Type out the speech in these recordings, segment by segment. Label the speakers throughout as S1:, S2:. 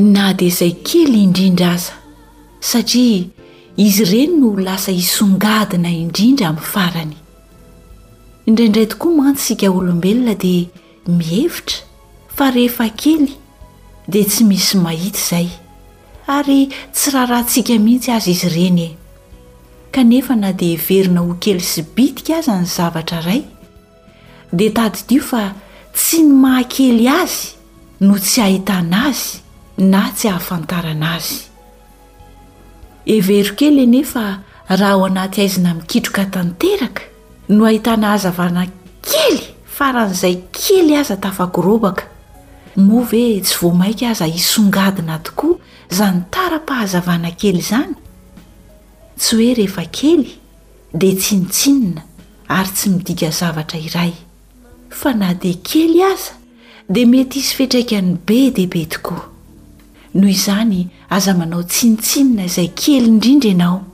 S1: na dia izay kely indrindra aza, satria izy ireny no ho lasa hisongadina indrindra amin'ny farany. Indraindray tokoa mantsy isika olombelona dia mihevitra fa rehefa kely dia tsy misy mahita izay, ary tsy rarahantsika mihitsy aza izy ireny e! Kanefa na dia heverina ho kely sy bitika aza ny zavatra iray, dia tadidio fa tsy ny mahakely azy no tsy ahitana azy na tsy ahafantarana azy. Hevero kely anie fa raha ao anaty haizina mikitroka tanteraka no ahitana hazavana kely faran'izay kely aza tafagorobaka, moa ve tsy vao mainka aza hisongadina tokoa izany tara-pahazavana kely izany? Tsy hoe rehefa kely dia tsinontsinona ary tsy midika zavatra iray, fa na dia kely aza dia mety hisy fiantraikany be dia be tokoa. Noho izany, aza manao tsinontsinona izay kely indrindra ianao,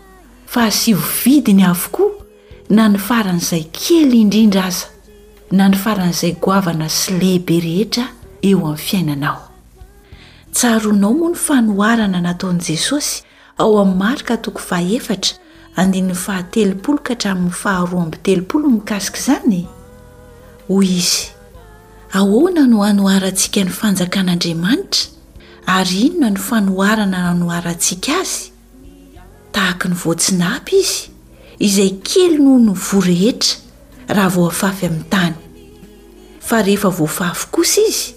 S1: fa asio vidiny avokoa na ny faran'izay kely indrindra aza, na ny faran'izay goavana sy lehibe rehetra eo amin'ny fiainanao. Tsaroanao moa ny fanoharana nataon'i Jesosy Ao amin'ny Marka toko fahefatra, andininy fahatelopolo ka hatramin'ny faharoa amby telopolo ny mikasika izany, hoy izy, Ahoana no hanoharantsika ny Fanjakan'Andriamanitra, ary inona no fanoharana nanoharantsika azy? Tahaka ny voatsinapy izy, izay kely noho ny voa rehetra, raha vao afafy amin'ny tany. Fa rehefa voafafy kosa izy,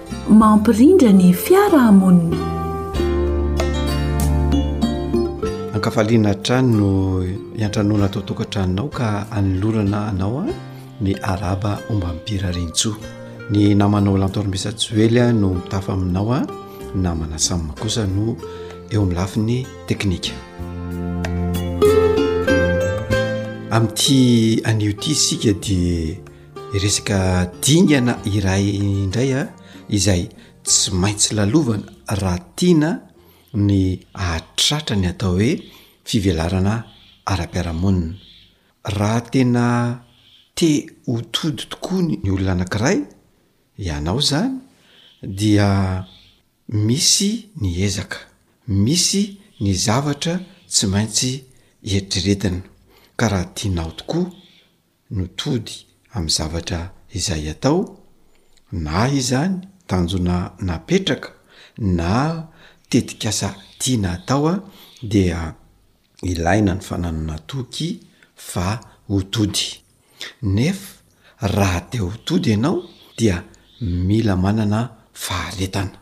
S2: Mampirindra ny fiarahamonina.
S3: Ankafaliana hatrany no iantranoana ato an-tokantranonao ka anolorana anao ny araba ombam-pirarintsoa. Ny namanao lantormesa joely no mitafa aminao a, namana samma kosa no eo amin'ny lafiny teknika. Amin'ity anio ity isika dia Resaka dingana iray indray a, izay tsy maintsy lalovana raha tiana ny ahatratra ny atao hoe fivelarana ara-piarahamonina. Raha tena te ho tody tokoa ny olona anankiray, ianao izany, dia misy ny ezaka, misy ny zavatra tsy maintsy eritreretina, ka raha tianao tokoa no tody amin'ny zavatra izay atao, na izany tanjona napetraka na tetikasa tiana atao dia ilaina ny fananana toky fa ho tody. Nef raha te ho tody ianao dia mila manana faharetana.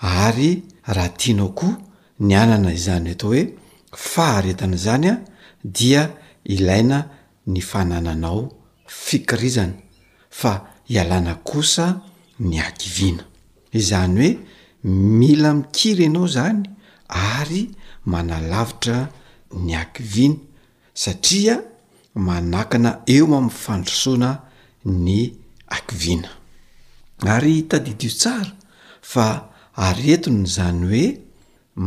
S3: ary raha tianao koa ny hanana izany atao hoe faharetana izany an, dia ilaina ny fanananao fikirizana fa ialana kosa ny hakiviana. Izany hoe mila mikiry ianao izany ary manalavitra ny hakiviana satria manakana eo amin'ny fandrosoana ny hakiviana. Ary tadidio tsara fa aretina izany hoe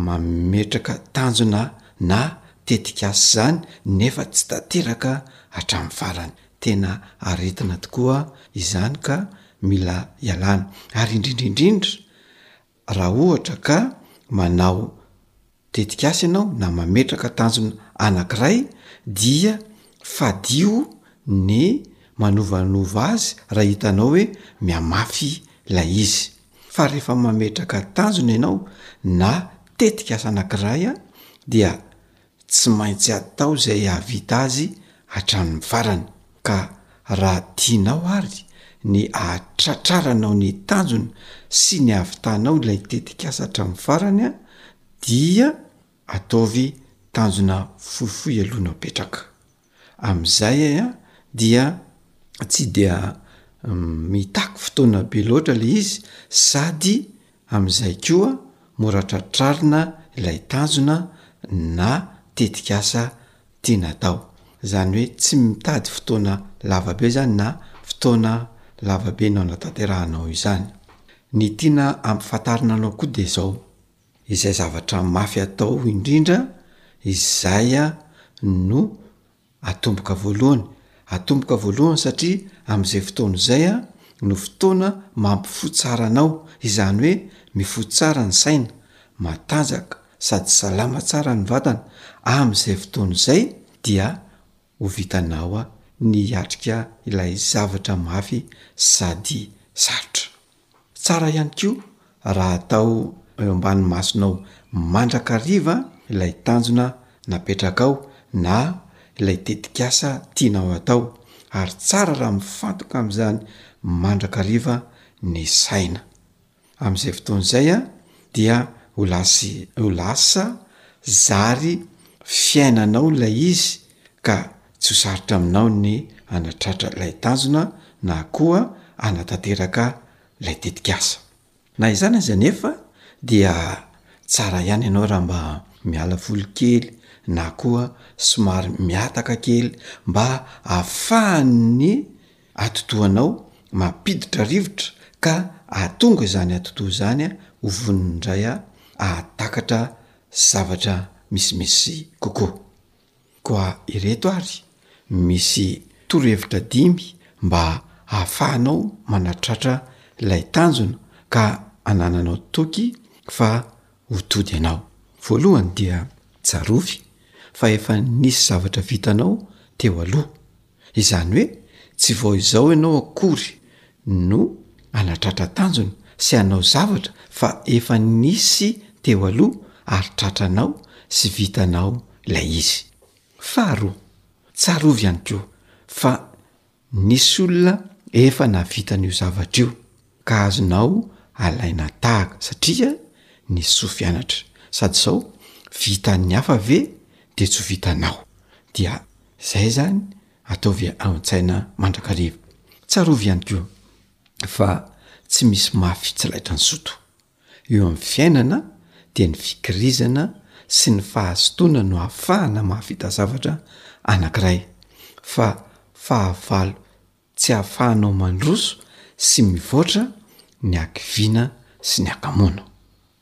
S3: mametraka tanjona na tetikasa izany nefa tsy tanteraka hatramin'ny farany. Tena aretina tokoa izany ka mila ialana. Ary indrindra indrindra Raha ohatra ka manao tetikasa ianao na mametraka tanjona anankiray dia fadiho ny manovanova azy raha hitanao hoe mihamafy ilay izy. Fa rehefa mametraka tanjona ianao na tetikasa anankiray dia Tsy maintsy atao izay hahavita azy hatramin'ny farany. Ka raha tianao àry ny hahatratraranao ny tanjona sy ny hahavitanao ilay tetikasa hatramin'ny farany, dia ataovy tanjona fohifohy aloha no apetraka. Amin'izay a dia tsy dia mitaky fotoana be loatra ilay izy sady amin'izay koa mora tratrarina ilay tanjona na tetikasa tiana atao. Izany hoe tsy mitady fotoana lava be izany na fotoana lava be no anatanterahanao izany. Ny tiana ampifantarina anao koa dia izao. izay zavatra mafy atao indrindra izay no atomboka voalohany. Atomboka voalohany satria amin'izay fotoana izay no fotoana mampifoha tsara anao, izany hoe mifoha tsara ny saina, matanjaka sady salama tsara ny vatana, amin'izay fotoana izay dia ho vitanao a ny hiatrika ilay zavatra mafy sady sarotra. Tsara ihany koa raha atao eo ambany masonao mandrakariva ilay tanjona napetrakao na ilay tetikasa tianao atao, ary tsara raha mifantoka amin'izany mandrakariva ny saina. Amin'izay fotoana izay dia ho lasy ho lasa zary fiainanao ilay izy ka tsy ho sarotra aminao ny hanatratra ilay tanjona na koa hanatanteraka ilay tetikasa. Na izany aza anefa dia tsara ihany ianao raha mba miala voly kely na koa somary mihataka kely mba ahafahan'ny atidohanao mampiditra rivotra ka ahatonga izany atidoha izany ho vonona indray ahatakatra zavatra misimisy kokoa. Koa ireto ary misy torohevitra dimy mba hahafahanao manatratra ilay tanjona ka anananao toky fa ho tody ianao. Voalohany dia tsarovy fa efa nisy zavatra vitanao teo aloha. Izany hoe tsy vao izao ianao akory no hanatratra tanjona sy hanao zavatra fa efa nisy teo aloha ary tratranao sy vitanao ilay izy. Faharoa, tsarovy ihany koa fa nisy olona efa nahavita an'io zavatra io ka azonao alaina tahaka satria nisy soa fianatra, sady zao vitan'ny hafa ve de tsy ho vitanao, dia zay zany ataovy an-tsaina mandrakariva, tsarovy ihany koa fa tsy misy mafy tsy laitran'i zoto, eo amin'ny fiainana dia ny fikirizana sy ny fahazotoana no ahafahana mahavita zavatra anankiray fa fahavalo Tsy ahafahanao mandroso sy mivoatra ny hakiviana sy ny hakamoana.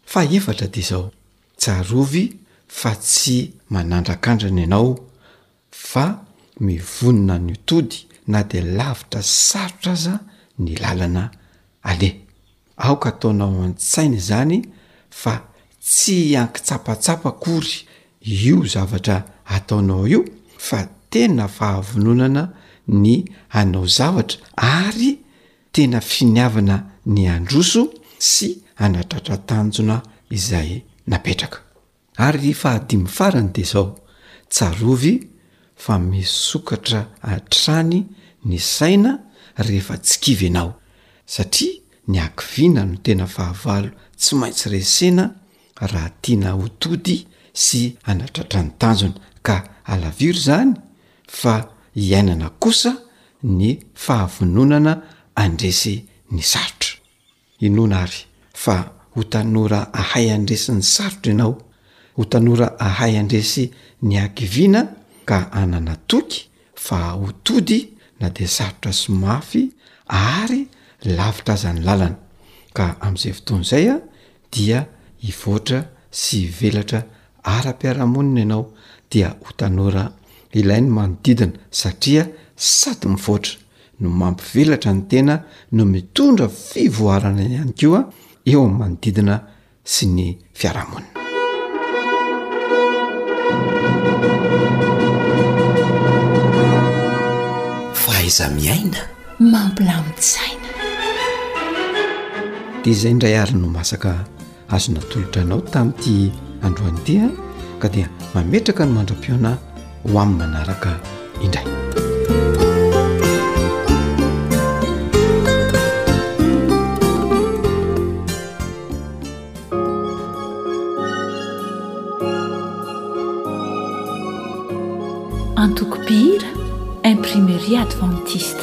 S3: Fahefatra dia izao, tsarovy fa tsy manandrakandrana ianao fa mivonona ny ho tody na dia lavitra sy sarotra aza ny lalana aleha. Aoka ataonao an-tsaina izany fa tsy an-kitsapatsapa akory io zavatra ataonao io fa tena fahavononana ny hanao zavatra ary tena finiavana ny handroso sy hanatratra tanjona izay napetraka. Ary ry fahadimy farany dia izao, tsarovy fa misokatra hatrany ny saina rehefa tsy kivy ianao, satria ny hakiviana no tena fahavalo tsy maintsy resena raha tiana ho tody sy hanatratra ny tanjona, ka alaviro izany fa iainana kosa ny fahavononana handresy ny sarotra. Inoana àry fa ho tanora hahay handresy ny sarotra ianao, ho tanora hahay handresy ny hakiviana ka hanana toky fa ho tody na dia sarotra sy mafy ary lavitra aza ny lalana, ka amin'izay fotoana izay dia hivoatra sy hivelatra ara-piarahamonina ianao, dia ho tanora ilain'ny manodidina satria sady mivoatra no mampivelatra ny tena no mitondra fivoarana ihany koa eo amin'ny manodidina sy ny fiarahamonina.
S4: Fahaiza miaina
S1: mampilamin-tsaina.
S3: Dia izay indray ary no masaka. Azo natolotra anao tamin'ity androany ity an, ka dia mametraka ny mandra-pihaona ho amin'ny manaraka indray.
S2: Antoko mpihira, imprimerie adventiste.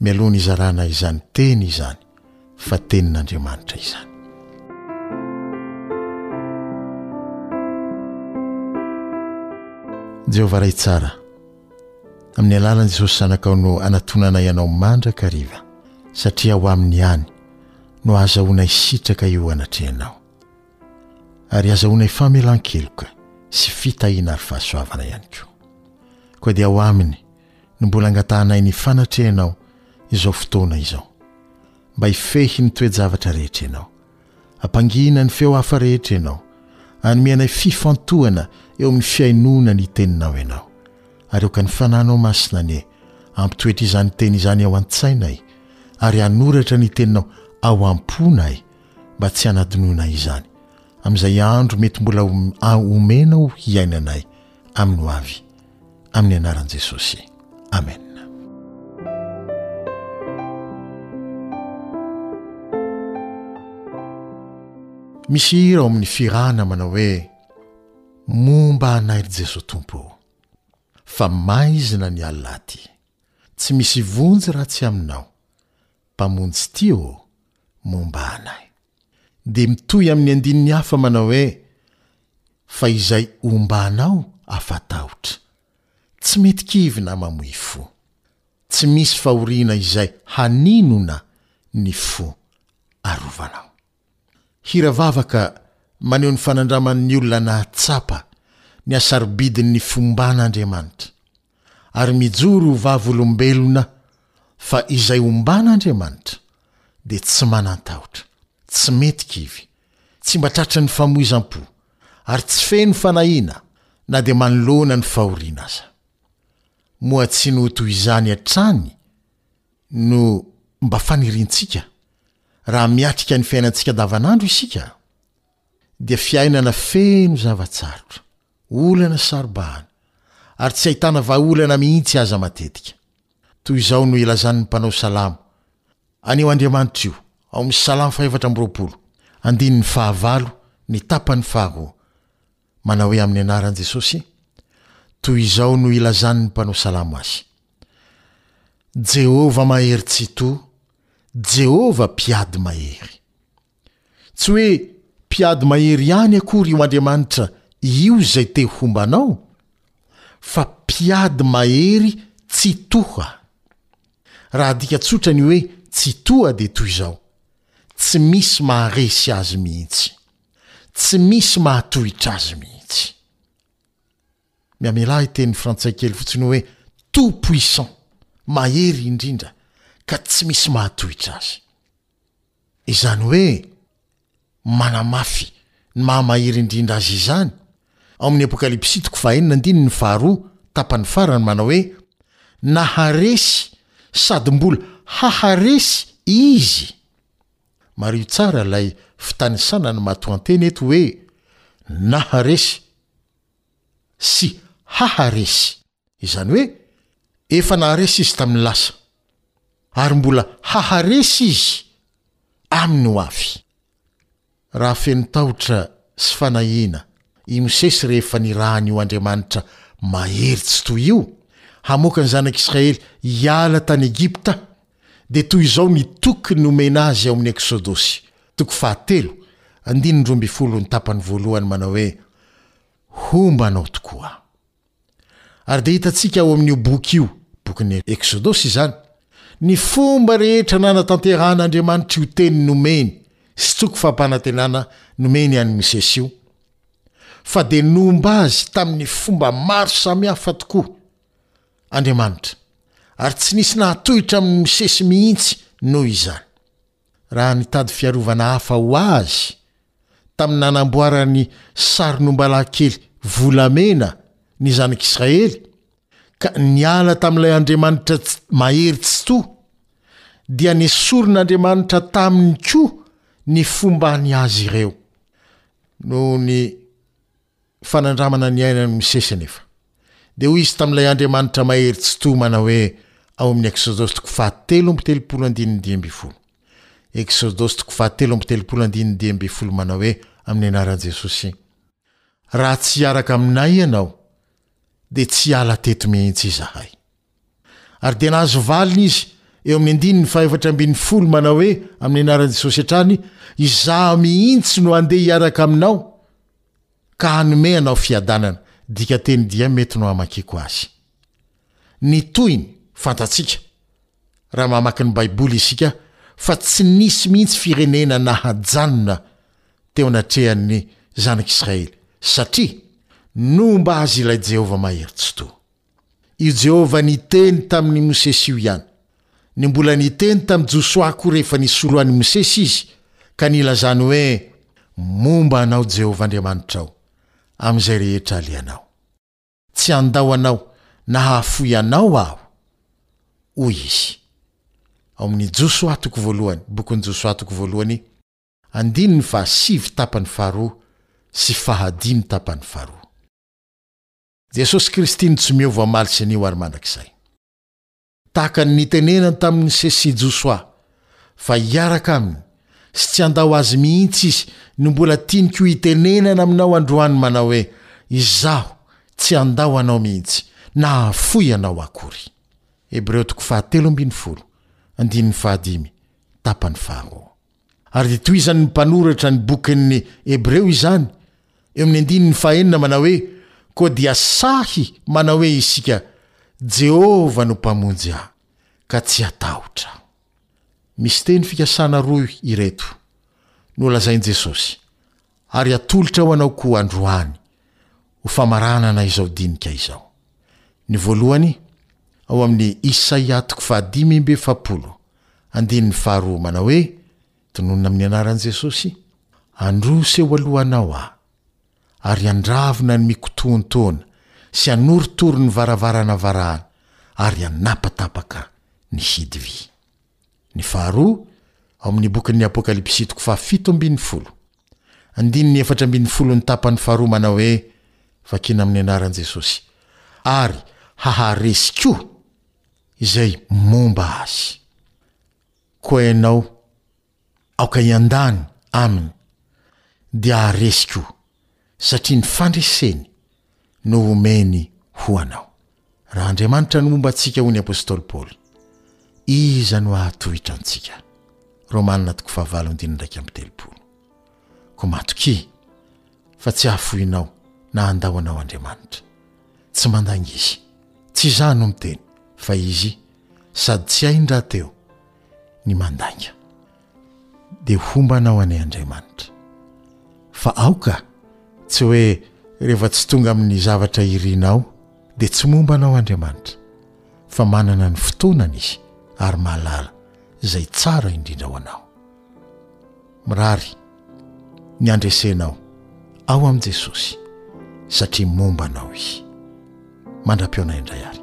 S5: mialoha ny
S6: hizarana izany teny izany fa tenin'Andriamanitra izany. Jehovah Ray tsara, amin'ny alalan'i Jesosy Zanakao no anatonanay Anao mandrakariva, satria ao Aminy ihany no ahazahoanay sitraka eo anatrehanao. Ary azahoanay famelan-keloka sy fitahiana ary fahasoavana ihany koa. Koa dia ao Aminy no mbola angatahanay ny fanatrehanao izao fotoana izao. Mba hifehy ny toe-javatra rehetra ianao. Ampangina ny feo hafa rehetra ianao. Anome anay fifantohana eo amin'ny fihainoana ny Teninao ianao. Ary aoka ny Fananao Masina anie hampitoetra izany Teny izany ao an-tsainay ary hanoratra ny Teninao ao am-ponay mba tsy hanadinoinay izany amin'izay andro mety mbola ho omenao hiainanay amin'ny ho avy. amin'ny anaran'i Jesosy. Amen. Misy hira ao amin'ny firana manao hoe momba anay ry Jesosy Tompo ô. Fa maizina ny alina aty. Tsy misy vonjy raha tsy aminao. Mpamonjy ty ô momba anay. Dia mitohy amin'ny andininy hafa manao hoe, Fa izay homba anao afa-tahotra. Tsy mety kivy na mamoy fo. Tsy misy fahoriana izay haninona ny fo arovanao. Hira vavaka maneho ny fanandraman'ny olona nahatsapa ny hasarobidin'ny fomban'Andriamanitra. ary mijoro ho vavolombelona fa izay omban'Andriamanitra dia tsy manan-tahotra, tsy mety kivy, tsy mba tratry ny famoizam-po, ary tsy feno fanahiana na dia manoloana ny fahoriana aza. Moa tsy ny ho toy izany hatrany no mba faniriantsika raha miatrika ny fiainantsika andavanandro isika? Dia fiainana feno zava-tsarotra. Olana saro-bahana, ary tsy ahitana vahaolana mihitsy aza matetika. Toy izao no ilazan'ny mpanao salamo an'io Andriamanitra io, ao amin'ny Salamo fahefatra amby roapolo, andininy fahavalo, ny tapany faharoa. Manao hoe amin'ny anaran'i Jesosy, toy izao no ilazan'ny mpanao salamo Azy, Jehovah mahery tsitoha, Jehovah mpiady mahery. Tsy hoe mpiady mahery ihany akory io Andriamanitra io izay te homba anao, fa mpiady mahery Tsitoha. Raha adika tsotra ny hoe Tsitoha dia toy izao, tsy misy maharesy Azy mihitsy. Tsy misy mahatohitra Azy mihitsy. Mihamela ahy teny frantsay kely fotsiny hoe tout-puissant, mahery indrindra, ka tsy misy mahatohitra Azy. Izany hoe manamafy ny maha mahery indrindra Azy izany. Ao amin'ny Apokalypsy toko fahaenina andininy faharoa, tapany farany, manao hoe, Naharesy sady mbola haharesy Izy. Mariho tsara ilay fitanisana ny matoanteny eto hoe naharesy sy haharesy. izany hoe efa naharesy izy tamin'ny lasa, ary mbola haharesy izy amin'ny ho avy. Raha feno tahotra sy fanahiana i Mosesy rehefa nirahan'io Andriamanitra mahery tsy toy io hamoaka ny Zanak'Israely hiala tany Egypta, dia toy izao ny toky nomena azy ao amin'ny Eksodosy, toko fahatelo, andininy roa ambin'ny folo ny tapany voalohany, manao hoe, Homba anao tokoa. Ary dia hitantsika ao amin'io boky io, bokin'ny Eksodosy izany, ny fomba rehetra nanatanterahan'Andriamanitra io teny nomeny sy tsoky fampanantenana nomeny an'i Mosesy io, fa dia nomba azy tamin'ny fomba maro samihafa tokoa Andriamanitra, ary tsy nisy nahatohitra amin'i Mosesy mihitsy noho izany. raha nitady fiarovana hafa ho azy tamin'ny nanamboarany sarinombalankely volamena ny zanak'Israely ka niala tamin'ilay Andriamanitra mahery tsitoha, dia nesorin'Andriamanitra taminy koa ny fombany azy ireo. Noho ny. fanandramana ny ainan'ny Mosesy anefa. Dia hoy izy tamin'ilay Andriamanitra mahery tsy toha manao hoe ao amin'ny Eksodosy toko fahatelo amby telopolo andininy dimy ambin'ny folo. Eksodosy toko fahatelo amby telopolo andininy dimy ambin'ny folo manao hoe amin'ny anaran'i Jesosy, Raha tsy hiaraka aminay ianao, dia tsy hiala teto mihitsy izahay. Ary dia nahazo valiny izy eo amin'ny andininy fahaefatra ambin'ny folo manao hoe amin'ny anaran'i Jesosy hatrany, Izaho mihitsy no handeha hiaraka aminao ka hanome anao fiadanana. Dikanteny dia mety no hamakiako azy. Ny tohiny fantatsika raha mamaky ny Baiboly isika fa tsy nisy mihitsy firenena nahajanona teo anatrehan'ny zanak'Israely satria nomba azy ilay Jehovah Mahery Tsitoha. I Jehovah niteny tamin'i Mosesy io ihany. Ny mbola niteny tamin'i Josoa koa rehefa nisolo an'i Mosesy izy ka nilazany hoe, Momba anao Jehovah Andriamanitrao, amin'izay rehetra alehanao. Tsy handao anao na hahafoy anao aho, hoy izy. Ao amin'ny Josoa toko voalohany, Bokin'i Josoa toko voalohany, andininy fahasivy tapany faharoa sy fahadimy tapany faharoa. Jesosy Kristy no tsy miova omaly sy anio ary mandrakizay. Tahaka ny nitenenany tamin'i Mosesy sy Josoa fa hiaraka aminy sy tsy handao azy mihitsy izy no mbola tiany koa hitenenana aminao androany manao hoe, Izaho tsy handao anao mihitsy na hahafoy anao akory. Hebreo toko fahatelo ambin'ny folo, andininy fahadimy, tapany faharoa. Ary dia tohizan'ny mpanoratra ny Bokin'ny Hebreo izany eo amin'ny andininy fahenina manao hoe, Koa dia sahy manao hoe isika, Jehovah no Mpamonjy ahy, ka tsy hatahotra aho. Misy teny fikasana roa ireto nolazain'i Jesosy, Ary atolotra ho anao koa androany ho famaranana izao dinika izao. Ny voalohany, ao amin'ny Isaia toko fahadimy amby efapolo, andininy faharoa, manao hoe, Tononina amin'ny anaran'i Jesosy, Handroso eo alohanao Aho, ary handravona ny mikotohontohona sy hanorotoro ny varavarana varahana, ary hanapatapaka ny hidy vy. Ny faharoa, ao amin'ny bokin'ny Apokalypsy toko fahafito ambin'ny folo. Andininy efatra ambin'ny folo ny tapany faharoa manao hoe, Vakina amin'ny anaran'i Jesosy, ary haharesy koa izay momba azy. Koa ianao, Aoka hiandany Aminy, dia haharesy koa, satria ny fandreseny no homeny ho anao. Raha Andriamanitra no momba antsika, hoy ny apostoly Paoly, iza no hahatohitra antsika? Romana toko fahavalo andininy iraika amby telopolo. Koa matokia fa tsy hahafoinao na handao anao Andriamanitra. Tsy mandainga Izy. Tsy izaho no miteny, fa Izy, sady tsy hainy rahateo. ny mandainga de hombanao anie Andriamanitra fa aoka tsy hoe rehefa tsy tonga amin'ny zavatra irinao de tsy momba anao Andriamanitra fa manana ny fotoanany izy ary mahalala izay tsara indrindra ho anao Mirary ny handresenao ao amin'i Jesosy satria momba anao izy. Mandra-pihaonana indray ary.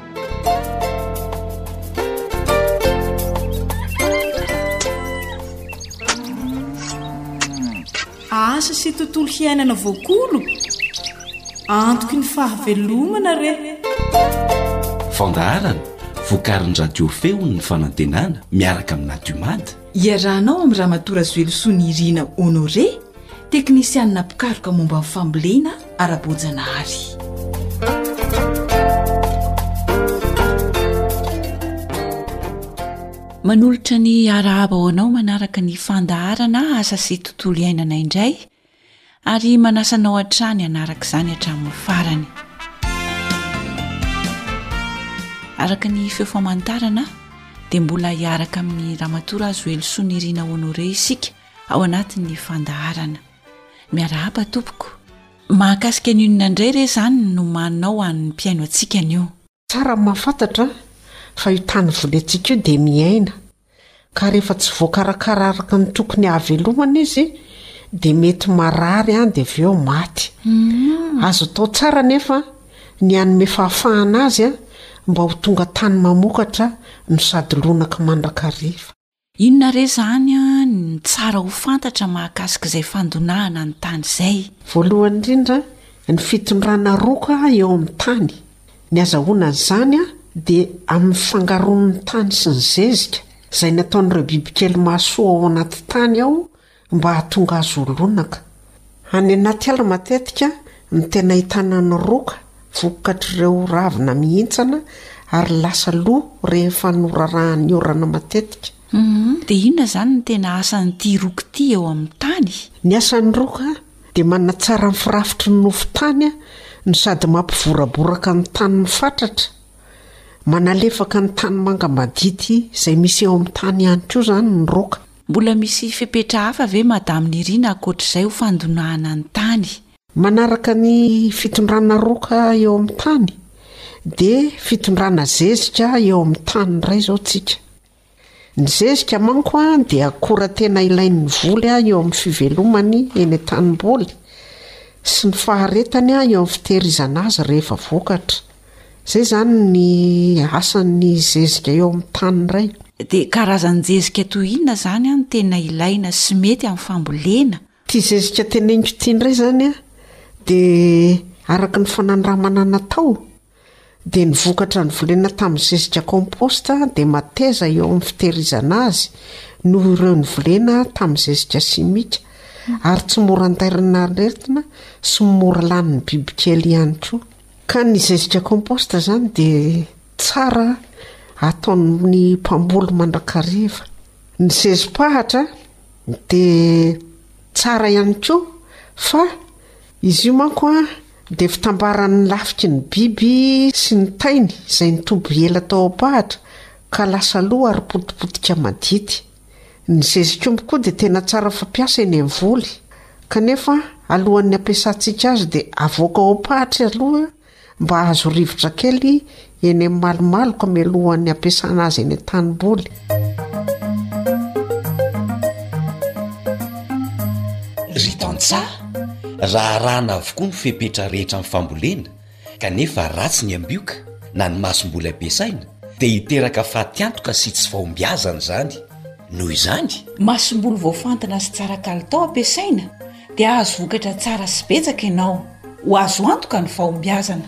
S7: Asa sy tontolo hiainana voakolo antoky ny fahavelomana re
S8: fandaharana vokarin'ny radio feony ny fanantenana miaraka amin'ny nadiomady
S7: Iarahanao amin'i Ramatoa Razoelosoa Nirina Honoré, teknisianina mpikaroka momba ny fambolena ara-boajanahary.
S1: Manolotra ny arahaba ho anao manaraka ny fandaharana asa sy tontolo iainana indray Ary manasa anao hatrany hanaraka izany hatramin'ny farany. Araka ny feo famantarana dia mbola hiaraka amin'ny Ramatoa Razoelisoa Nirina Honoré isika ao anatin'ny fandaharana. Miarahaba tompoko. Mahakasika ny inona indray re izany no manao an'ny mpihaino antsika anio?
S9: Tsara ny mahafantatra fa io tany voletsika io dia miaina, ka rehefa tsy voakarakara araka ny tokony hahavelomana izy dia mety marary any dia avy eo maty. Azo atao tsara anefa ny hanome fahafahana azy mba ho tonga tany mamokatra no sady lonaka mandrakariva.
S1: Inona re izany no tsara ho fantatra mahakasika izay fandonahana ny tany izay?
S9: Voalohany indrindra, ny fitondrana roka eo amin'ny tany. Ny azahoana an'izany dia amin'ny fangaron'ny tany sy ny zezika, izay nataon'ireo bibikely mahasoa ao anaty tany ao mba hahatonga azy ho lonaka. Any anaty ala matetika no tena ahitana ny roka, vokokatr'ireo ravina mihintsana ary lasa lo rehefa norarahan'ny orana matetika.
S1: Dia inona izany no tena asan'ity roka ity eo amin'ny tany?
S9: Ny asan'ny roka dia manatsara ny firafitry ny nofon-tany no sady mampivoraboraka ny tany ny fatratra. Manalefaka ny tanimanga madity izay misy eo amin'ny tany ihany koa izany ny roka.
S1: Mbola misy fepetra hafa ve Madame Nirina ankoatr'izay ho fandonahana ny tany?
S9: Manaraka ny fitondrana roka eo amin'ny tany dia fitondrana zezika eo amin'ny tany indray izao tsika. Ny zezika manko dia akora tena ilain'ny voly eo amin'ny fivelomany eny an-tanimboly sy ny faharetany eo amin'ny fitehirizana azy rehefa vokatra. Izay izany ny asan'ny zezika eo amin'ny tany iray.
S1: Dia karazan-jezika toy inona izany no tena ilaina sy mety amin'ny fambolena?
S9: Ity zezika teneniko ity indray izany dia araka ny fanandramana natao dia ny vokatra nivolena tamin'ny zezika compost dia mateza eo amin'ny fitehirizana azy noho ireo nivolena tamin'ny zezika simika ary tsy mora antairana aretina sy mora lanin'ny bibikely ihany koa. Ka ny zezika compost zany dia tsara ataon'ny mpamboly mandrakariva. Ny zezi-pahatra dia tsara ihany koa fa izy io manko dia fitambaran'ny lafiky ny biby sy ny tainy izay nitoby ela tao am-pahatra ka lasa lo ary potipotika madity. Ny zezikombo koa dia tena tsara fampiasa eny amin'ny voly, kanefa alohan'ny hampiasantsika azy dia avoaka ao am-pahatry aloha mba hahazo rivotra kely eny amin'ny malomaloka mialohan'ny hampiasana azy eny an-tanimboly.
S8: Ry tantsaha, raharahana avokoa ny fepetra rehetra amin'ny fambolena, kanefa ratsy ny ambioka na ny masom-bola ampiasaina dia hiteraka fatiantoka sy tsy fahombiazana izany. Noho izany.
S10: Masom-bola voafantina sy tsara kalitao ampiasaina dia hahazo vokatra tsara sy betsaka ianao. Ho azo antoka ny fahombiazana.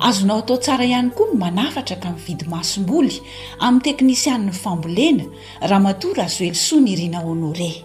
S10: Azonao atao tsara ihany koa ny manafatra ka mividy masom-boly amin'ny teknisianin'ny fambolena,
S8: Ramatoa Rajoelisoa Nirina Honoré.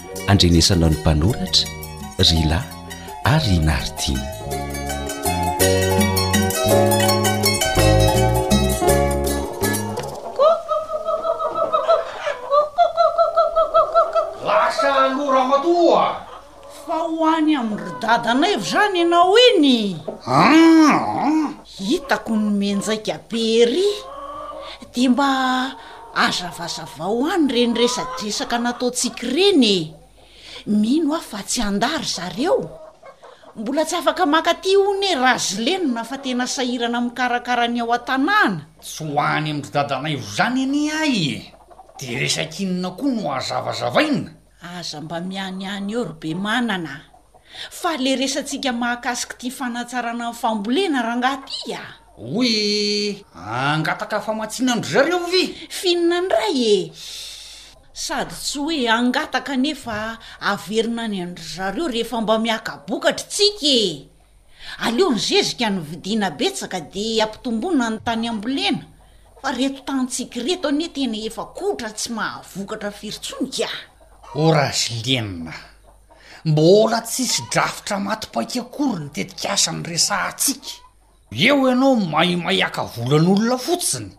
S8: andrenesanao ny mpanoratra rila ary nartina
S11: lasa noramatoa
S10: fa ho any amindry dadanaivo zany ianao iny aa ah, ah. Hitako ny mianjaika be ery de mba azavazavao any reny resadresaka nataontsika reny e! Mino aho fa tsy handà ry zareo. Mbola tsy afaka maka aty honie Razylena fa tena sahirana mikarakara ny ao an-tanàna.
S11: Tsy ho any amin-dry dadanay ho zany anie ahy e! De resak'inona koa no hazavazavaina?
S10: Aza mba mihaniany eo ry Bemanana a! Fa le resatsika mahakasik ty fanatsarana ny fambolena rangah ty a!
S11: Hoy i angataka famatsiana an-dry zareo ve?
S10: Finina ndray e! Sady tsy hoe angataka nefa averina any an-dry zareo rehefa mba miaka-bokatry tsika e! Aleo ny zezika no vidiana betsaka dia ampitomboina ny tany ambolena fa reto tanintsika ireto anie tena efa kotra tsy mahavokatra firy
S11: tsony kah! Oraziliana, Mbola tsisy drafitra matipaika akory ny tetikasa niresahantsika. Eo ianao maimaiaka volan'olona fotsiny.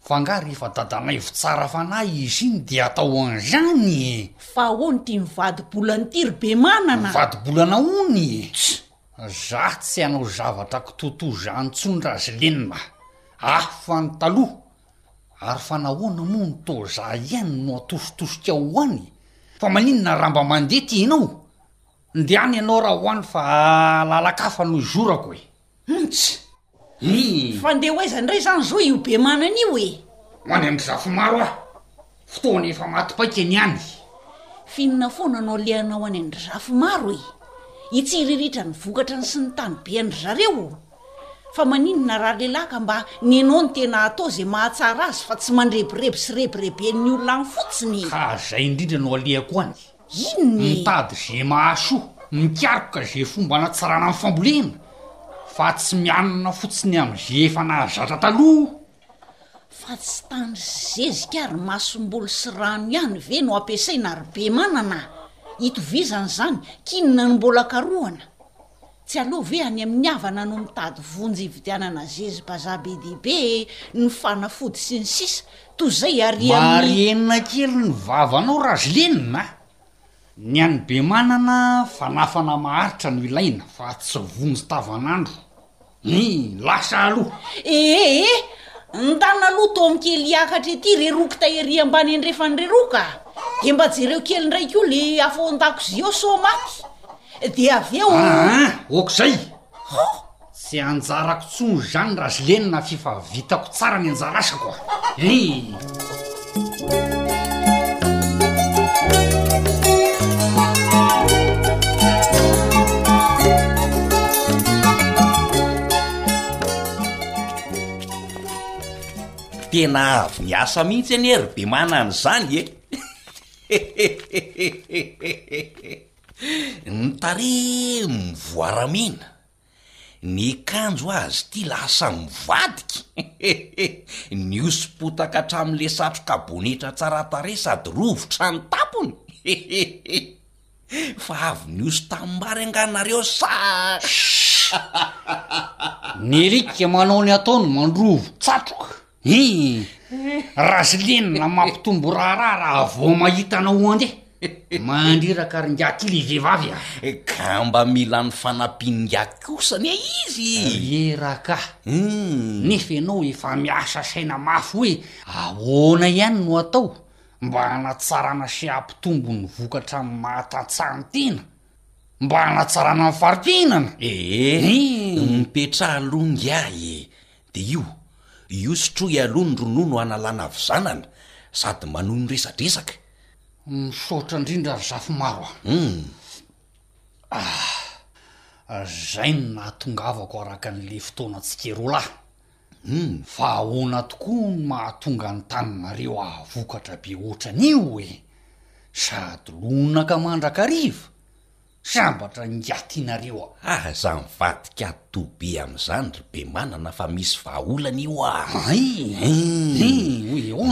S11: Fa nga rehefa dadanay vy tsara fanahy izy iny dia atao anzany e!
S10: Fa ahoana ity mivady bolana ity ry be manana?
S11: Mivady bolana hono e! Tch! Za tsy hanao zavatra kitotoa zany tsony ra Zlena a! Hafa ny taloha! Ary fa nahoana moa no toa za ihany no atositosika ho any e! Fa maninona ra mba mandeha ity enao? Ndeha any enao ra ho any fa lalakafa no izorako e!
S10: Humm tch! Iiii. Fa ndeha ho aiza indray izany izao io be manana io e?
S11: Ho any an-dry Zafimaro aho. Fotoana efa maty paika ny any.
S10: F'inona foana no alehanao any an-dry Zafimaro e? Hitsiriritra ny vokatran'ny sy ny tanibe an-dry zareo o! Fa maninona ralehilahy ka mba ny ianao no tena atao izay mahatsara azy fa tsy mandrebireby sy rebireben'ny olona any fotsiny e?
S11: Ka izay indrindra no alehako any.
S10: Ino ny.
S11: Mitady ze mahasoa, mikaroka ze fomba hanatsarana ny fambolena fa tsy mianina fotsiny am ze efa nahazatra taloha.
S10: Fa tsy tany zezika ary masomboly sy rano ihany ve no ampiasaina ry Bemanana a? Itovizany zany, k'inona no mbola karohana? Tsy aleo ve any amin'ny havana no mitady vonjy hividianana zezi-bazaha be dia be, ny fanafody sy ny sisa Toy izay ary amin'ny.
S11: Marenina kely ny vavanao Rajoelina a! Ny an'i Bemanana fanafana maharitra no ilaina fa tsy vonjy tavan'andro Ny lasa aloha.
S10: Ee ee! Ndana aloha tom kely hiakatra ety re rokita ery ambany andrefany re roka a! Dia mba jereo kely indray koa le afo ao an-dakozia ao sao maty. Dia avy eo.
S11: Aa ok izay. Hoo! Tsy anjarako intsony izany raha zleny na fifa vitako tsara ny anjara asako a! Ee!
S8: tena avy ny asa mihitsy anie ry be manana izany e ny tarehy mivoaramena Ny kanjo azy ity lasa mivadika hehe! Nihoso-potaka hatramin'le satroka bonetra tsara tarehy sady rovitra ny tampony hehehe! Fa avy nihoso tanimbary angaha nareo sa?
S11: Nirika manao ny ataony mandrovo tsatroka Hii! Razilinina mampitombo raharaha raha vao mahita anao handeha. Mandriraka ry ingahy ty le vehivavy a!
S8: Ka mba mila ny fanampian'ingahy kosa anie izy
S11: e!
S8: Reraka a!
S11: Nefa ianao efa miasa saina mafy hoe ahoana ihany no atao mba hanatsarana sy hampitombo ny vokatra amin'ny maha tantsaha ny tena mba hanatsarana ny fari-piainana.
S8: Ee, mipetraha aloha ingahy e! Dia io, io sotroy aloha ny ronono hanalana avy zanany sady manohy ny resadresaka.
S11: Misaotra indrindra ry Zafimaro a.
S8: Hum.
S11: Ah, izay no nahatongavako araka an'ilay fotoanantsika roa
S8: lahy. Hum.
S11: Fa ahoana tokoa no mahatonga an'i Taninareo hahavokatra be ohatran'io e? Sady lonaka mandrakariva, Sambatra ingahy
S8: tianareo ahy za mivadika tobe amizany ry Bemanana fa misy vahaolana io ah!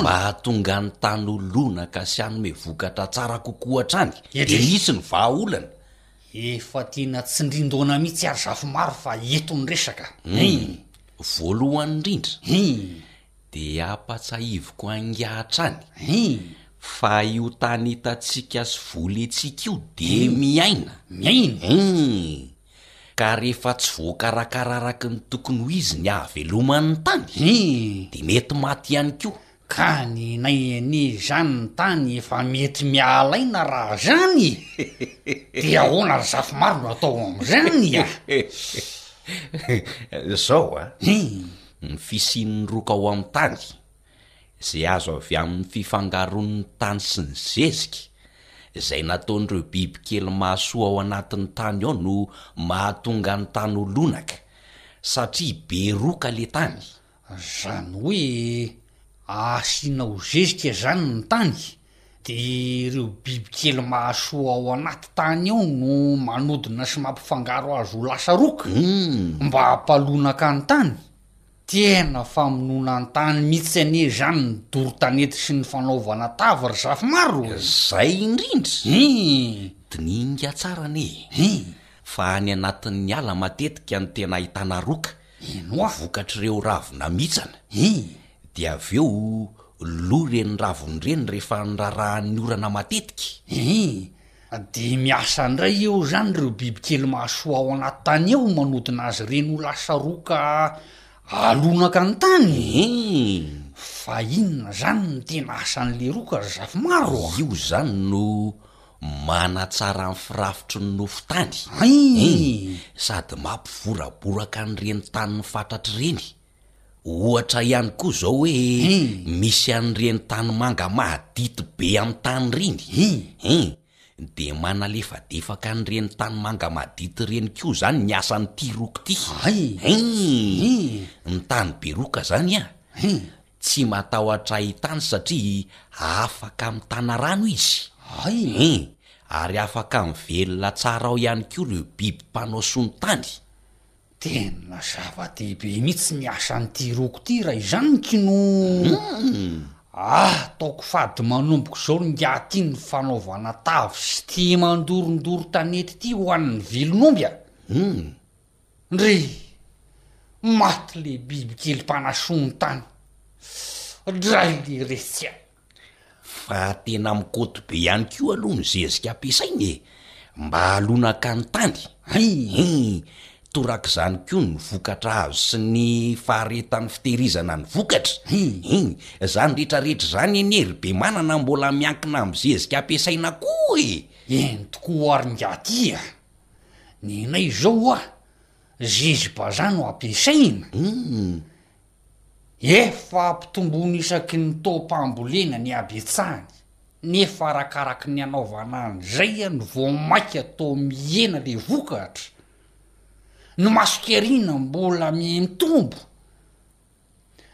S8: Mba hahatonga ny tany ho lonaka sy hanome vokatra tsara kokoa hatrany
S11: dia
S8: misy ny vahaolana.
S11: Efa tena tsindrin-doana mihitsy ary Zafimaro fa eto ny resaka.
S8: Voalohany indrindra. De ampatsahiviko angia
S11: hatrany
S8: fa io tany hitantsika sy volentsika io de miaina, humm! ka rehefa tsy voakarakara araky ny tokony ho izy ny hahaveloman'ny tany de mety maty ihany koa.
S11: Ka nenay anie izany ny tany efa mety mialaina raha zany e! de ahoana ry Zafimaro no atao amin'izany a!
S8: Zao a! Ny fisian'ny roka ao amin'ny tany, izay azo avy amin'ny fifangaroan'ny tany sy ny zezika, izay nataon'ireo biby kely mahasoa ao anatin'ny tany ao no mahatonga ny tany ho lonaka, satria be roka le tany.
S11: Zany hoe asianao zezika zany ny tany? Dia ireo bibikely mahasoa ao anaty tany ao no manodina sy mampifangaro azy ho lasa roka mba hampalonaka ny tany? Tena famonoana ny tany mihitsy anie izany ny doro tanety sy ny fanaovana tavy ry Zafimaro e!
S8: Izay indrindra!
S11: Hii!
S8: Dinihinga tsara anie e! Hii! Fa any anatin'ny ala matetika no tena ahitana roka
S11: Henoa
S8: vokatr'ireo ravinamitsana.
S11: Hi!
S8: Dia avy eo, lo ireny raviny ireny rehefa nirarahan'ny orana matetika.
S11: Hi! Dia miasa indray eo izany ireo bibikely mahasoa ao anaty tany eo manodina azy ireny ho lasa roa ka alonaka ny tany. Hi! Fa inona izany no tena asan'ilay roa ka ry Zafimaro?
S8: Io izany no Manatsara ny firafitry ny
S11: nofon-tany,
S8: eny, sady mampivoraboraka ny renitanin'ny fatratr'i Reny. Ohatra ihany koa izao hoe misy an'ireny tanimanga mahadity be amin'ny tany ireny, eny, dia manalefadefaka an'ireny tanimanga madity ireny koa izany ny asan'ity roky ity. Eny, ny tany be roka izany an, Tsy matahotra hahitany satria afaka mitana rano izy. Hay e! Ary afaka mivelona tsara ao ihany koa ireo biby mpanao sontany.
S11: Tena zava-dehibe mihitsy ny asan'ity roko ity raha izany kino! Ataoko fady manomboka izao ny ingahy ity ny fanaovana tavy sy tia mandorondoro tanety ity ho an'ny vilon'omby a! Ndry! Maty le bibikely mpanasoa ny tany. Dray le resy a!
S8: Fa tena mikoty be ihany koa aloha ny zezika ampiasaina e! Mba halonaka ny tany. Hay hii! Torak'izany koa ny vokatra azo sy ny faharetan'ny fitehirizana ny vokatra. Hi hi! Izany retraretra izany anie ry Bemanana mbola miankina amin'ny zezika ampiasaina koa e!
S11: Eny tokoa ary ingahy aty a! Nenay izao oa zizi-bazaha no ampiasaina? Humm. Efa ampitomboina isaky ny taom-pambolena ny habetsahany nefa arakaraky ny anaovana an'izay no vao mainka toa mihena le vokatra. Ny masokeriana mbola miha-mitombo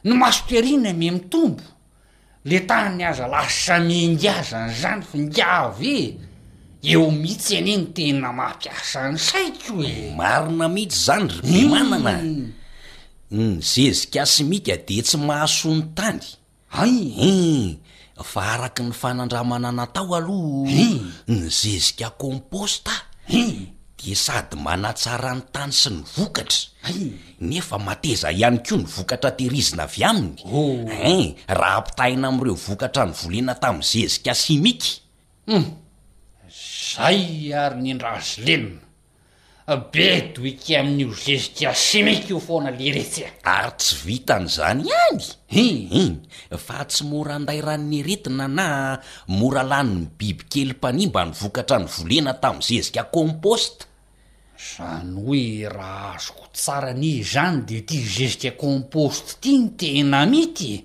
S11: Ny masoterina me mitombo. Le tany aza lasa miainga aza an'izany fa ingav e! Eo mihitsy anie ny tena mampiasa ny saiko e!
S8: Marina mihitsy zany ry Bemanana a! Ny zezika simika dia tsy mahasoa ny tany. Hay eeh! Fa araky ny fanandramana natao aloha ny zezika composta dia sady manatsara ny tany sy ny vokatra nefa mateza ihany koa ny vokatra tehirizina avy aminy eeh raha ampitahaina amin'ireo vokatra nivolena tamin'ny zezika simika.
S11: Humm! Zay ary ny ndraslena. Be doiky amin'io gestion chimique io foana leretsy a!
S8: Ary tsy vitan'izany ihany! Hum! Fa tsy mora andairan'ny aretina na mora lanin'ny bibikely mpanimba ny vokatra novolena tamin'ny zezika compost?
S11: Izany hoe raha azoko tsara anie izany dia ity zezika compost ity no tena
S8: mety e!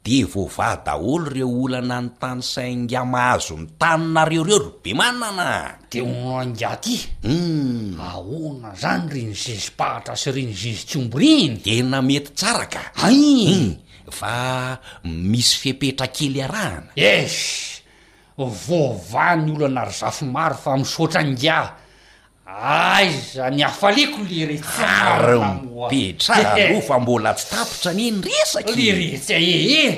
S8: Dia voavaha daholo reo olana ny tany sainga mahazo ny tany nareo reo ry be manana
S11: a! Dia hono angaty e! Hum! Ahoana zany ry ny zezi-pahatra sy ry ny zezi-tsimbo ry ny?
S8: Tena mety tsara ka! Hein! Hum! Fa misy fepetra kely iarahana.
S11: Eish! Voavaha ny olana ry Zafimaro fa misaotra angaha! Aiza ny hafaliako Liretsy
S8: a! Harim-petra aloha fa mbola tsy tapitra anie ny resaka e!
S11: Liretsy a ee!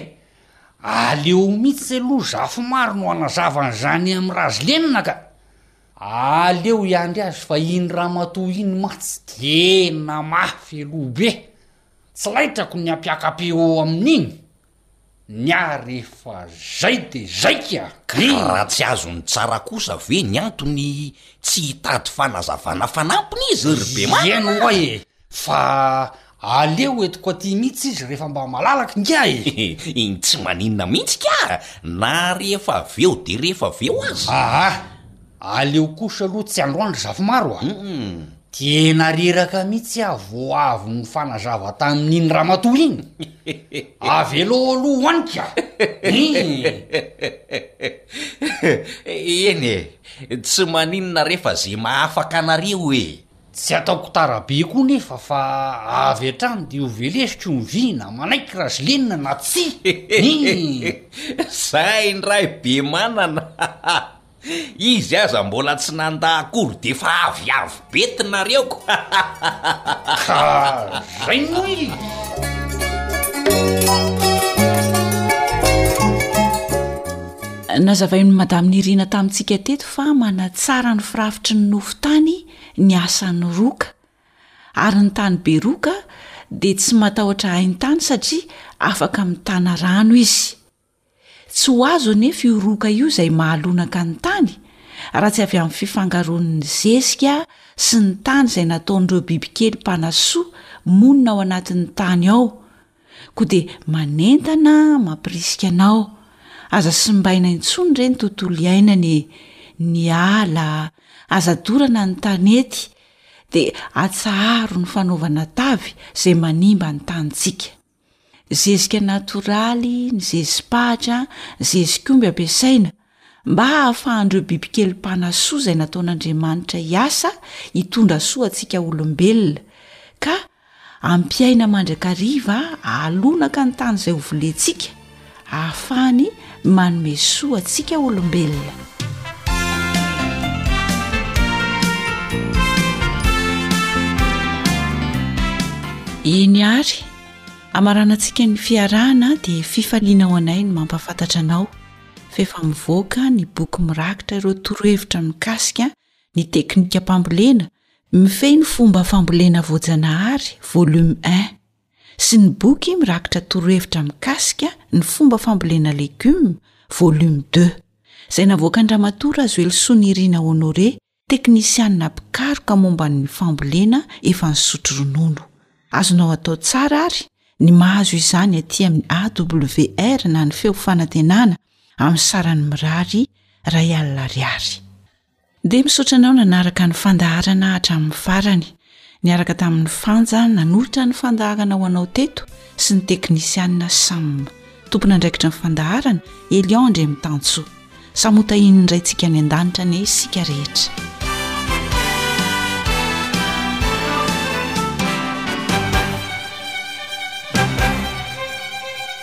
S11: Aleo mihitsy aloha Zafimaro no hanazava an'izany amin'i Razilenina ka! Aleo hiandry azy fa iny ramatoa iny mantsy tena mafy aloha be! Tsy laitrako ny hampiaka-peo amin'iny ny ahy rehefa zay de zay kia!
S8: Ka raha tsy azony tsara kosa ve ny antony tsy hitady fanazavana fanampiny izy ry Bema?
S11: Eny oay e! Fa aleo entiko aty mihitsy izy rehefa mba malalaka ingahy e!
S8: Iny tsy maninona mihitsy ka! Na rehefa avy eo de rehefa avy eo aza!
S11: Aa! Aleo kosa aloha tsy androany ry Zafimaro a! Tena reraka mihitsy aho vao avy nifanazava tamin'iny ramatoa iny! Avelao aloha hoaniko a! Ii!
S8: Eny e! Tsy maninona re fa ze mahafaka anareo e!
S11: Tsy ataoko tara be koa nefa fa avy hatrany dia ho velesiko ny vy na manaiky raha zilenina na tsia! Ii!
S8: Zay indray be manana! Izy aza mbola tsy nanda akory defa avy avy be tinareo ko
S11: Ka zay moa
S1: izy. Nazavain'i Madame Nirina tamintsika teto fa manatsara ny firafitry ny nofo tany ny asan'ny roka. Ary ny tany be roka dia tsy matahotra haintany satria afaka mitana rano izy. Tsy ho azo anefa io roka io izay mahalonaka ny tany raha tsy avy amin'ny fifangaroan'ny zezika sy ny tany izay nataon'ireo bibikely mpanasoa monina ao anatin'ny tany ao, koa dia manentana mampirisika anao, aza simbaina intsony re ny tontolo iainana e, ny ala, aza dorana ny tanety, dia atsaharo ny fanaovana tavy izay manimba ny tanintsika. Zezika natoraly, ny zezi-pahatra, zezi-komby ampiasaina mba hahafahan'ireo bibikely mpanasoa izay nataon'Andriamanitra hiasa hitondra soa antsika olombelona, ka hampiaina mandrakariva, hahalonaka ny tany izay hovolentsika. Ahafahany manome soa antsika olombelona. Eny ary, amaranantsika ny fiarahana dia fifaliana ho anay ny mampafantatra anao fa efa mivoaka ny boky mirakitra ireo torohevitra mikasika ny teknikam-pambolena mifehy ny fomba fambolena voajanahary volume un. sy ny boky mirakitra torohevitra mikasika ny fomba fambolena legioma, volume deux, izay navoakan-dRamatoa Razoelisoa Nirina Honoré, teknisianina mpikaroka momba ny fambolena efa nisotro ronono. Azonao atao tsara àry ny mahazo izany aty amin'ny AWR na ny Feo Fanantenana amin'ny sarany mirary iray alina ariary. Dia misaotra anao nanaraka ny fandaharana hatramin'ny farany. Niaraka tamin'ny Fanja nanolotra ny fandaharana ho anao teto sy ny teknisianina Sam. Tompon'andraikitra ny fandaharana, Elion Andriamitansoa. Samy hotahian'ny Raintsika any an-danitra anie isika rehetra.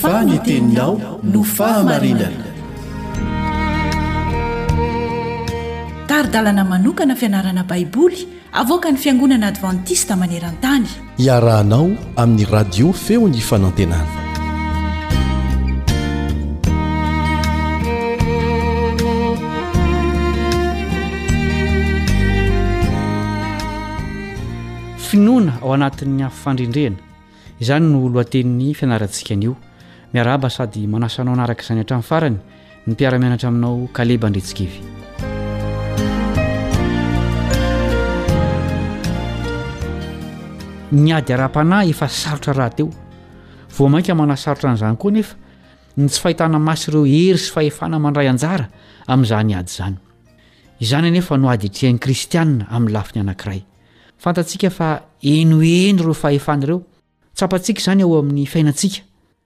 S12: fa ny teninao no
S4: fahamarinana
S1: tari-dalana manokana fianarana baiboly avoaka ny fiangonana advantista maneran-tany
S4: Iarahanao amin'ny radio feo ny fanantenana.
S13: finoana ao anatin'ny afo fandrendrehana izany no lohatenin'ny fianarantsika anio miarahaba sady manasa anao anaraka izany hatramin'ny farany Ny mpiara-mianatra aminao Kaleba Andritsikivy. Ny ady ara-panahy efa sarotra rahateo. Vao mainka manasarotra an'izany koa anefa ny tsy fahitana maso ireo hery sy fahefana mandray anjara amin'izany ady izany. Izany anefa no ady atrehan'ny kristiana amin'ny lafiny anankiray. Fantatsika fa henoheno ireo fahefana ireo. Tsapantsika izany ao amin'ny fiainantsika.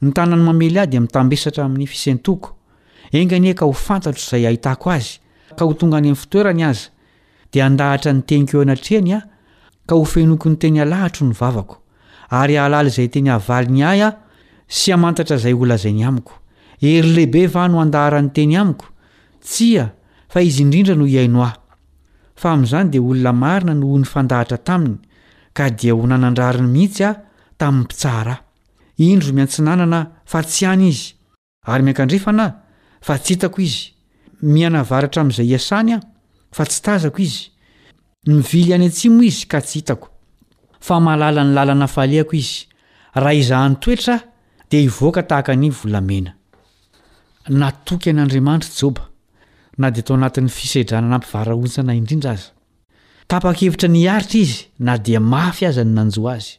S13: Ny tanan'ny mamely ahy dia mitambesatra amin'ny fisentoko. Enga anie ka ho fantatro izay ahitako azy, ka ho tonga any amin'ny fitoerany aza, dia handahatra ny teniko eo anatrehany aho, ka hofenoiko ny teny alahatro ny vavako, ary hahalala izay teny havaliny ahy aho, sy hamantatra izay holazainy amiko. Hery lehibe va no handaharany teny amiko? Tsia, fa izy indrindra no hihaino ahy. Fa amin'izany dia olona marina no ho nifandahatra taminy, ka dia ho nanandrariny mihitsy aho tamin'ny mpitsara ahy. Indro miantsinanana aho fa tsy any izy, ary miankandrefana aho fa tsy hitako izy. Mianavaratra amin'izay iasany aho, fa tsy tazako izy. Mivily any atsimo izy ka tsy hitako. Fa mahalala ny lalana falehako izy, raha izahany toetra aho, dia hivoaka tahaka ny volamena. Natoky an'Andriamanitra Joba, na dia tao anatin'ny fisedrana nampivarahontsana indrindra aza. Tapa-kevitra ny hiaritra izy na dia mafy aza ny nanjo azy.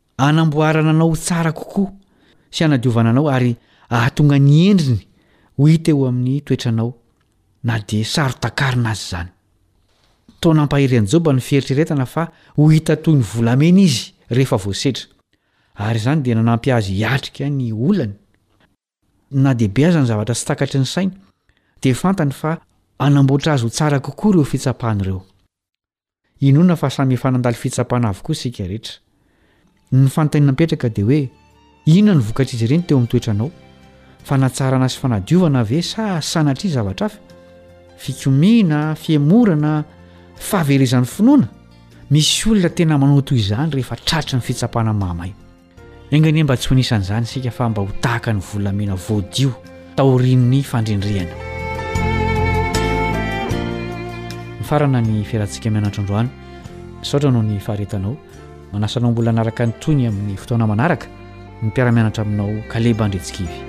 S13: Hanamboarana anao ho tsara kokoa sy hanadiovana anao ary hahatonga ny endriny ho hita eo amin'ny toetranao na dia saro-takarina aza izany. Toa nampahery an'i Joba ny fieritreretana fa ho hita toy ny volamena izy rehefa voasedra, ary izany dia nanampy azy hiatrika ny olany. Na dia be aza ny zavatra tsy takatry ny sainy, dia fantany fa hanamboatra azy ho tsara kokoa ireo fitsapany ireo. Inoana fa samy efa nandalo fitsapana avokoa isika rehetra. Ny fanontaniana mipetraka dia hoe inona no vokatr'izy ireny teo amin'ny toetranao? Fanatsarana sy fanadiovana ve sa sanatria zavatra hafa? Fikomiana, fihemorana, fahaverezan'ny finoana? Misy olona tena manao toy izany rehefa tratry ny fitsapana mahamay. Enga anie mba tsy ho anisan'izany isika fa mba ho tahaka ny volamena voadio taorian'ny fandrendrehana. Mifarana ny fiarantsika mianatra androany. Misaotra noho ny faharetanao. Manasa anao mbola hanaraka ny tohiny amin'ny fotoana manaraka ny mpiara-mianatra aminao Kaleba
S4: Andriantsikivy.